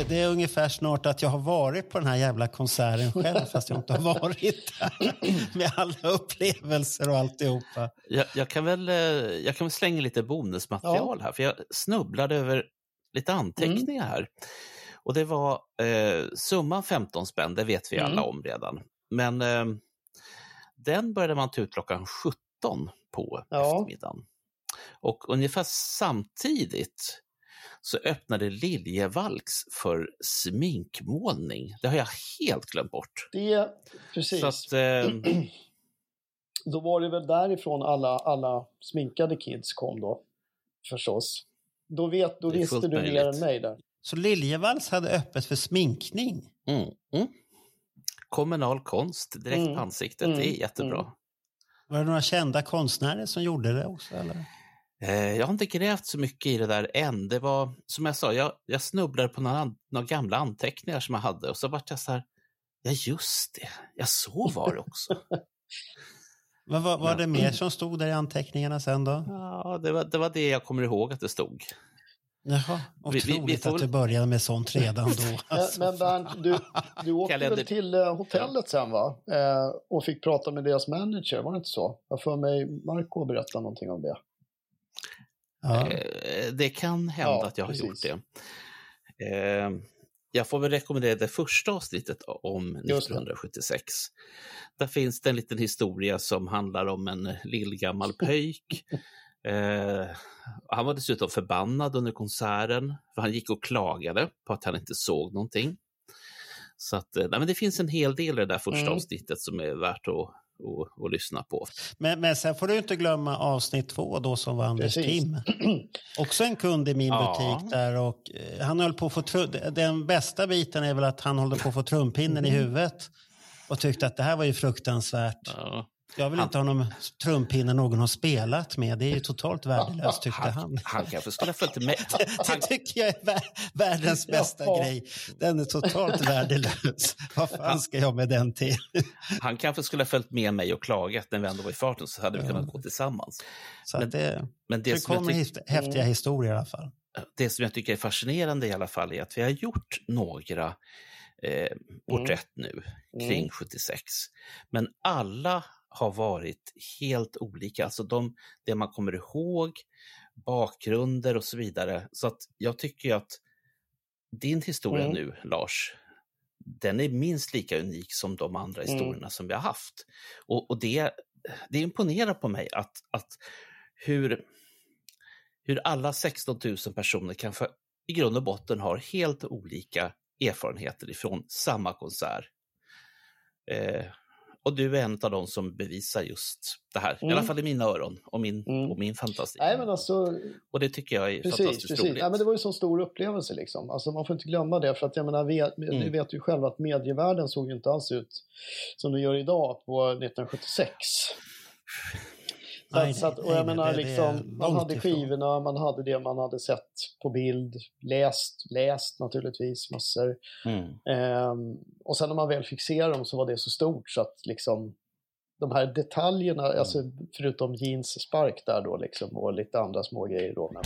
Det, det är ungefär snart att jag har varit på den här jävla konserten själv fast jag inte har varit där. Med alla upplevelser och alltihopa. Jag, jag, kan väl, eh, jag kan väl slänga lite bonusmaterial här, för jag snubblade över lite anteckningar Mm. här. Och det var eh, summan 15 spänn, det vet vi Mm. alla om redan. Men eh, den började man ta ut klockan 17 på Ja. eftermiddagen. Och ungefär samtidigt så öppnade Liljevalchs för sminkmålning. Det har jag helt glömt bort. Det, precis. Så att, eh, Då var det väl därifrån alla, alla sminkade kids kom då, förstås. Då, vet, då visste du mer än mig där. Så Liljevalchs hade öppet för sminkning. mm, mm. kommunal konst direkt Mm. på ansiktet. Mm. Det är jättebra. Mm. Var det några kända konstnärer som gjorde det också? Eller? Eh, Jag har inte grävt så mycket i det där än. Det var, som jag sa, jag, jag snubblade på några, några gamla anteckningar som jag hade och så vart jag så här, ja just det, ja så var det också. Vad var, var det mer som stod där i anteckningarna sen då? ja, det var, det var det jag kommer ihåg att det stod. Jaha, Vi- vi- vi otroligt får att du började med sånt redan då. Men, Alltså, men Bernt, du, du åkte väl till eh, hotellet sen va? Eh, och fick prata med deras manager, var det inte så? Jag för mig Marco berättade någonting om det. Ja. Eh, Det kan hända Ja, att jag har precis. gjort det. Eh, Jag får väl rekommendera det första avsnittet om Just det. 1976. Där finns det en liten historia som handlar om en lillgammal pöjk. Eh, han var dessutom förbannad under konserten, för han gick och klagade på att han inte såg någonting. Så att, eh, nej, men det finns en hel del i det där första Mm. avsnittet som är värt att, att, att lyssna på. Men, men sen får du inte glömma avsnitt två då som var Anders Precis. Kim. Också en kund i min Ja. butik där och eh, han höll på att få Den bästa biten är väl att han håller på att få trumpinnen i huvudet och tyckte att det här var ju fruktansvärt. Ja. Jag vill Han- inte ha någon trumpinne någon har spelat med. Det är ju totalt värdelöst tyckte han. Han, han kanske skulle ha följt med. Det tycker jag är vär- världens bästa Ja. grej. Den är totalt värdelös. Vad fan ska jag med den till? Han kanske skulle ha följt med mig och klagat när vi ändå var i farten så hade vi Ja. kunnat gå tillsammans. Så Men det, Men det det kommer tyck- häftiga historier i alla fall. det som jag tycker är fascinerande i alla fall är att vi har gjort några eh, porträtt nu kring Mm. 76. Men alla har varit helt olika. Alltså de, det man kommer ihåg, bakgrunder och så vidare. Så att jag tycker att din historia Mm. nu, Lars, den är minst lika unik som de andra Mm. historierna som vi har haft. Och, och det, det imponerar på mig att, att hur, hur alla 16 000 personer kan för, i grund och botten har helt olika erfarenheter ifrån samma konsert. Eh, och du är en av de som bevisar just det här, i Mm. alla fall i mina öron och min, Mm. och min fantasi. Nej men alltså, Och det tycker jag är precis, fantastiskt precis. roligt. Nej, men det var ju så stor upplevelse liksom. Alltså man får inte glömma det för att jag menar, vi, ni Mm. vet ju själva att medievärlden såg ju inte alls ut som det gör idag på 1976. Så Nej, att, så att, och jag nej, menar, det- det liksom, man långt hade ifrån. skivorna, man hade det man hade sett på bild, läst, läst naturligtvis massor. Mm. Ehm, och sen när man väl fick se dem så var det så stort så att liksom de här detaljerna, alltså förutom jeans spark där då liksom och lite andra små grejer då. Men...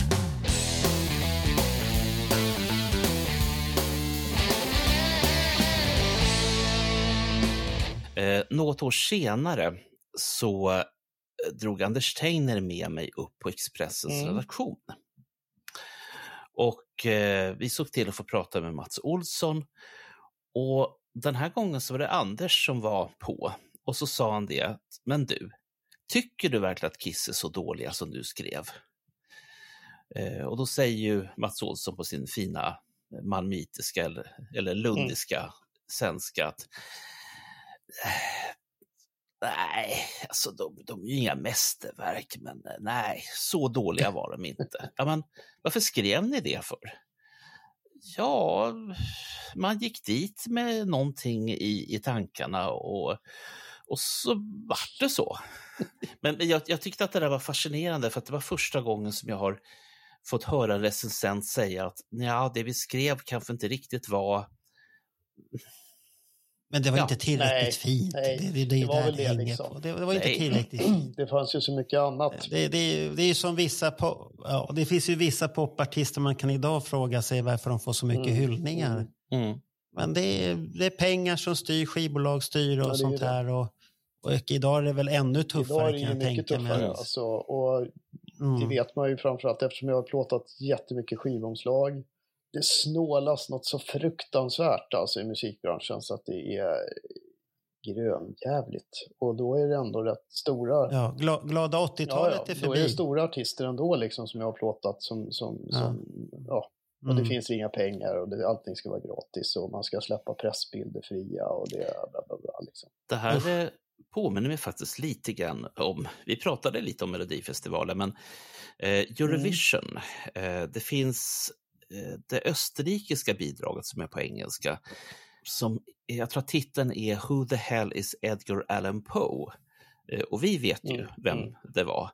Eh, något år senare så drog Anders Teiner med mig upp på Expressens Mm. redaktion. Och eh, vi såg till att få prata med Mats Olsson. Och den här gången så var det Anders som var på. Och så sa han det, att, men du, tycker du verkligen att Kiss är så dåliga som du skrev? Eh, och då säger ju Mats Olsson på sin fina malmitiska eller, eller lundiska svenska att eh, Nej, alltså de, de är ju inga mästerverk, men eh, nej, så dåliga var de inte. Ja, men, varför skrev ni det för? Ja, man gick dit med någonting i, i tankarna och, och så vart det så. Men men jag, jag tyckte att det där var fascinerande för att det var första gången som jag har fått höra en recensent säga att ja, det vi skrev kanske inte riktigt var Men det var Ja, inte tillräckligt nej, fint. nej, det, det, det det var där väl det liksom. Det, det var inte Nej. tillräckligt fint. Det fanns ju så mycket annat. Det, det, är ju- det är ju som vissa pop, ja, det finns ju vissa popartister man kan idag fråga sig varför de får så mycket Mm, hyllningar. mm. Men det är, det är pengar som styr, skivbolag styr och Ja, sånt det. här. Och, och idag är det väl ännu Idag tuffare är det kan jag mycket tänka tuffare. mig. Alltså, och Mm. Det vet man ju framförallt eftersom jag har plåtat jättemycket skivomslag. Det snålas något så fruktansvärt alltså i musikbranschen så att det är grönjävligt. Och då är det ändå rätt stora Ja, gla, glada 80-talet ja, är då är det förbi. stora artister ändå liksom som jag har plåtat som, som, Ja. som ja. Och det Mm. finns inga pengar och det, allting ska vara gratis och man ska släppa pressbilder fria och det bla bla bla. Liksom. Det här eh, påminner mig faktiskt lite grann om, vi pratade lite om Melodifestivalen, men eh, Eurovision, eh, det finns det österrikiska bidraget som är på engelska. som jag tror att titeln är Who the hell is Edgar Allan Poe? Eh, Och vi vet ju Mm, vem mm. det var.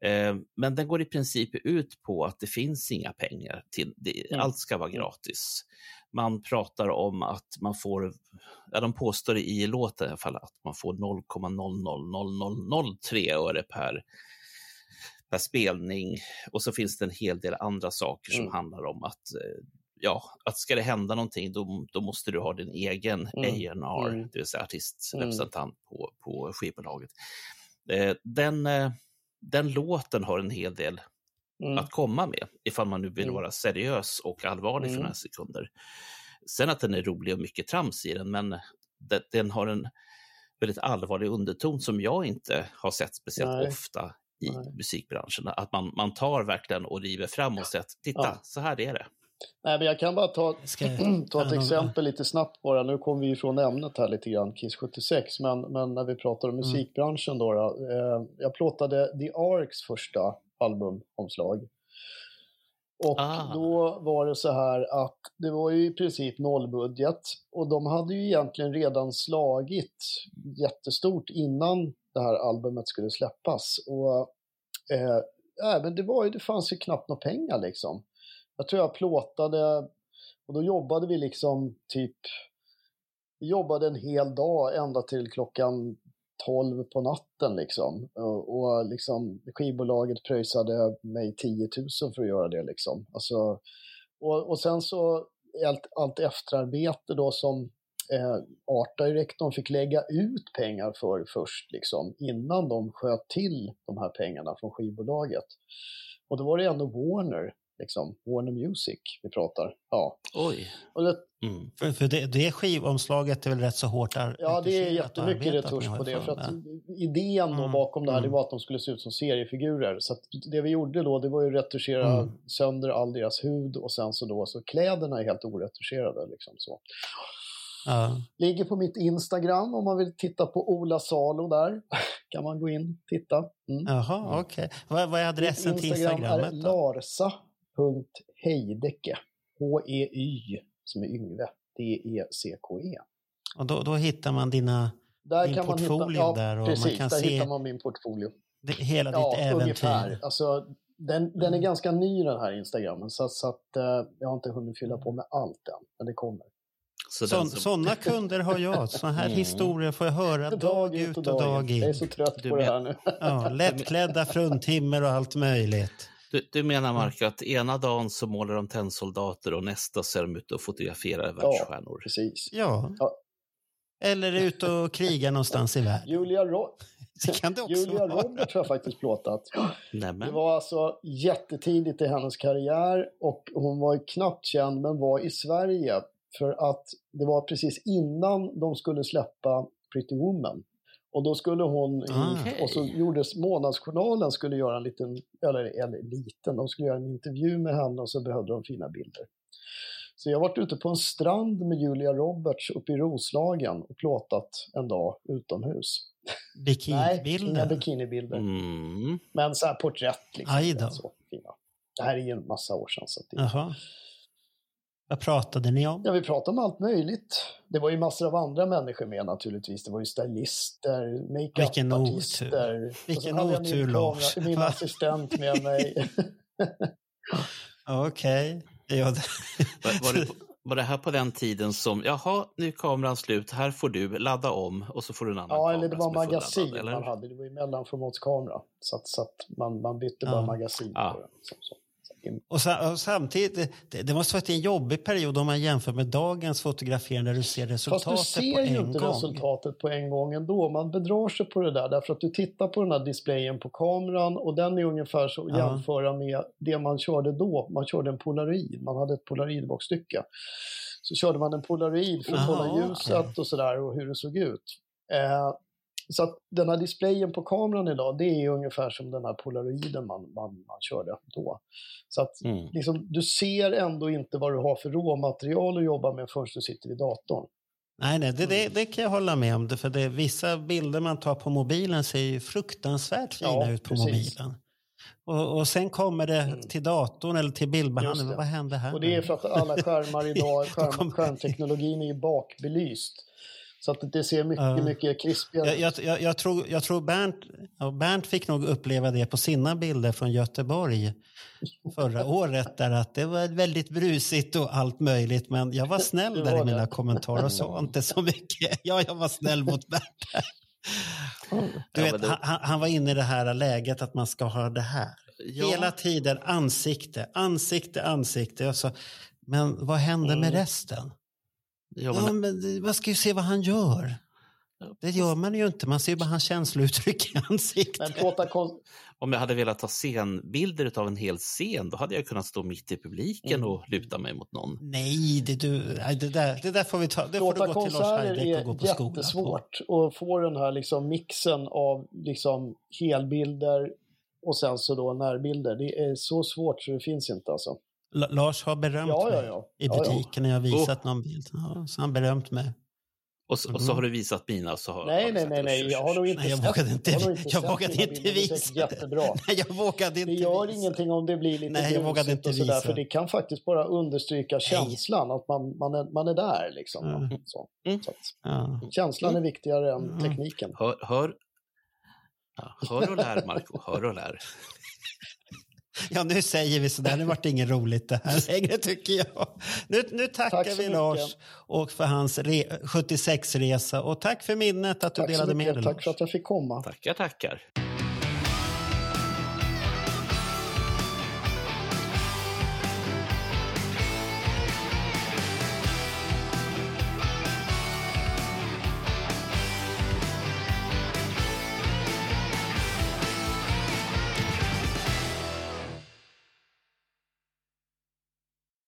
Eh, Men den går i princip ut på att det finns inga pengar. till det. Mm. Allt ska vara gratis. Man pratar om att man får, ja, de påstår i låten i alla fall att man får 0,000003 öre per, per spelning. Och så finns det en hel del andra saker som Mm. handlar om att eh, ja, att ska det hända någonting då, då måste du ha din egen Mm. A&R, Mm. det vill säga artistrepresentant på, på skivbolaget. Eh, den, eh, den låten har en hel del Mm. att komma med ifall man nu vill Mm. vara seriös och allvarlig för Mm. några sekunder. Sen att den är rolig och mycket trams i den, men den, den har en väldigt allvarlig underton som jag inte har sett speciellt Nej. ofta i Nej. musikbranschen. Att man, man tar verkligen och river fram och säger att titta, Ja. så här är det. Nej, men jag kan bara ta, Ska, ta ett exempel lite snabbt bara. Nu kommer vi ifrån ämnet här lite grann, Kiss 76. Men, men när vi pratar om Mm. musikbranschen då. då eh, jag plåtade The Arcs första albumomslag. Och Ah. då var det så här att det var ju i princip nollbudget. Och de hade ju egentligen redan slagit jättestort innan det här albumet skulle släppas. Och eh, men det, var ju, det fanns ju knappt några pengar liksom. Jag tror jag plåtade och då jobbade vi liksom typ, vi jobbade en hel dag ända till klockan 12 på natten liksom. Och, och liksom skivbolaget pröjsade mig 10 000 för att göra det liksom. Alltså, och, och sen så allt, allt efterarbete då som eh, Art Directorn fick lägga ut pengar för först liksom innan de sköt till de här pengarna från skivbolaget. Och då var det ändå Warner, liksom, Warner Music vi pratar. Ja. Oj. Och det, Mm. för, för det, det skivomslaget är väl rätt så hårt ar- Ja, det är jättemycket retusch på det. För ifrån, att idén då Mm, bakom det här, det mm. var att de skulle se ut som seriefigurer. Så att det vi gjorde då, det var ju retuschera Mm. sönder all deras hud och sen så då, så kläderna är helt oretuscherade liksom så. Ja. Ligger på mitt Instagram om man vill titta på Ola Salo där. kan man gå in och titta. Mm. Jaha, okej. Vad, vad är adressen till Instagram är larsa.heidecke. H-E-Y som är Yngve. D-E-C-K-E. Och då, då hittar man dina, Där Din man portfolio hitta, ja, där och man precis, kan där se- hittar man min portfolio. det, hela Ja, ditt ungefär. äventyr. Alltså, den, den är Mm. ganska ny den här Instagramen så, så att eh, jag har inte hunnit fylla på med allt än, men det kommer. Så Sån, den som, Sådana kunder har jag. Sådana här Mm. historier får jag höra dag ut och dag Jag är in. så trött Du på det vet- här nu. Ja, lättklädda fruntimmer och allt möjligt. du, du menar, Mark, att ena dagen så målar de tennsoldater och nästa så är de ute och fotograferar världsstjärnor? Precis. Ja. Ja. Eller ut och kriga någonstans i världen. Julia, Ro- Det kan det också Julia. Roberts har jag faktiskt plåtat. Det Nämen. var alltså jättetidigt i hennes karriär och hon var knappt känd men var i Sverige för att det var precis innan de skulle släppa Pretty Woman. Och då skulle hon, Ah. och så gjordes Månadsjournalen skulle göra en liten, eller, eller liten, de skulle göra en intervju med henne och så behövde de fina bilder. Så jag har varit ute på en strand med Julia Roberts uppe i Roslagen och plåtat en dag utomhus. Nej, inga Bikinibilder. bikinibilder. Mm. Men så här porträtt. Liksom, Aj då. Så, fina. Det här är ju en massa år sedan. Så att det... Vad pratade ni om? Ja, vi pratade om allt möjligt. Det var ju massor av andra människor med naturligtvis. Det var ju stylister, Vilken makeupartister. otur. Vilken hade jag otur, min, Lars. min Va? assistent med mig. Okej. Ja, det- Var, var, det, var det här på den tiden som, jaha, nu är kameran slut, här får du ladda om och så får du en annan ja, kamera eller det var magasin eller? man hade. Det var ju mellanformatskamera. Så att, så att man, man bytte Ja. bara magasin Ja. på den. Så, så. Och, sa, och samtidigt, det, det måste varit en jobbig period om man jämför med dagens fotograferande där du ser Fast resultatet du ser på ju en inte gång. resultatet på en gång ändå. Man bedrar sig på det där därför att du tittar på den här displayen på kameran och den är ungefär så att Ja. jämföra med det man körde då. Man körde en polaroid, man hade ett polaroidboxstycke. Så körde man en polaroid för att kolla ljuset och sådär och hur det såg ut. Eh, så att den här displayen på kameran idag, det är ungefär som den här polaroiden man, man, man körde då. Så att Mm. liksom, du ser ändå inte vad du har för råmaterial att jobba med först du sitter vid datorn. Nej, nej det, Mm. det, det kan jag hålla med om. Det, för det, vissa bilder man tar på mobilen ser ju fruktansvärt fina Ja, ut på precis. mobilen. Och, och sen kommer det till datorn eller till bildbehandling. Just det. Vad hände här? Och det är för att alla skärmar idag, skärm, skärmteknologin är ju bakbelyst. Så att det ser mycket, Ja. mycket krispigare ut. jag, jag, jag tror, jag tror Bernt, Bernt fick nog uppleva det på sina bilder från Göteborg förra året. Där att det var väldigt brusigt och allt möjligt. Men jag var snäll Det där var i mina det. kommentarer och sa inte så mycket. Ja, jag var snäll mot Bernt. Du vet, det- han, han- var inne i det här läget att man ska ha det här. Ja. Hela tiden ansikte, ansikte, ansikte. Sa, men vad hände med resten? Ja, Ja, men, det- man ska ju se vad han gör. Det gör man ju inte. Man ser ju bara hans känslouttryck i ansiktet. om jag hade velat ta scenbilder av en hel scen, då hade jag kunnat stå mitt i publiken Mm. och luta mig mot någon. Nej, det, du, det, där, det där får vi ta. Det får du gå till Lars Heideck och gå är på skola på. jättesvårt. Och få den här liksom mixen av liksom helbilder och sen så då närbilder. Det är så svårt så det finns inte alltså. La- Lars har berömt Ja, ja, mig ja. i Ja, ja. butiken när jag visat någon bild. Ja, så har han berömt mig. Och, så- och så Mhm. har du visat mina. och Så har, har Nej, nej, nej, det. nej. Jag har nog inte Nej, jag sett vågade inte, jag har vågade inte. Det visa. jättebra. Nej, jag vågade Det inte gör visa. ingenting om det blir lite Nej, jag vågade inte visa. för det kan faktiskt bara understryka känslan, att man, man, är, man är där liksom. Mm. Så. Mm. Så att, Ja. känslan är viktigare än Mm. tekniken. Hör, hör, ja, hör och lär, Marco. Hör och lär. ja, nu säger vi sådär. Nu vart det inget roligt det här längre tycker jag. Nu, nu tackar Tack så vi mycket. Lars och för hans re- 76-resa. Och tack för minnet att du Tack så delade med dig. Tack Lars. för att jag fick komma. Tackar, tackar.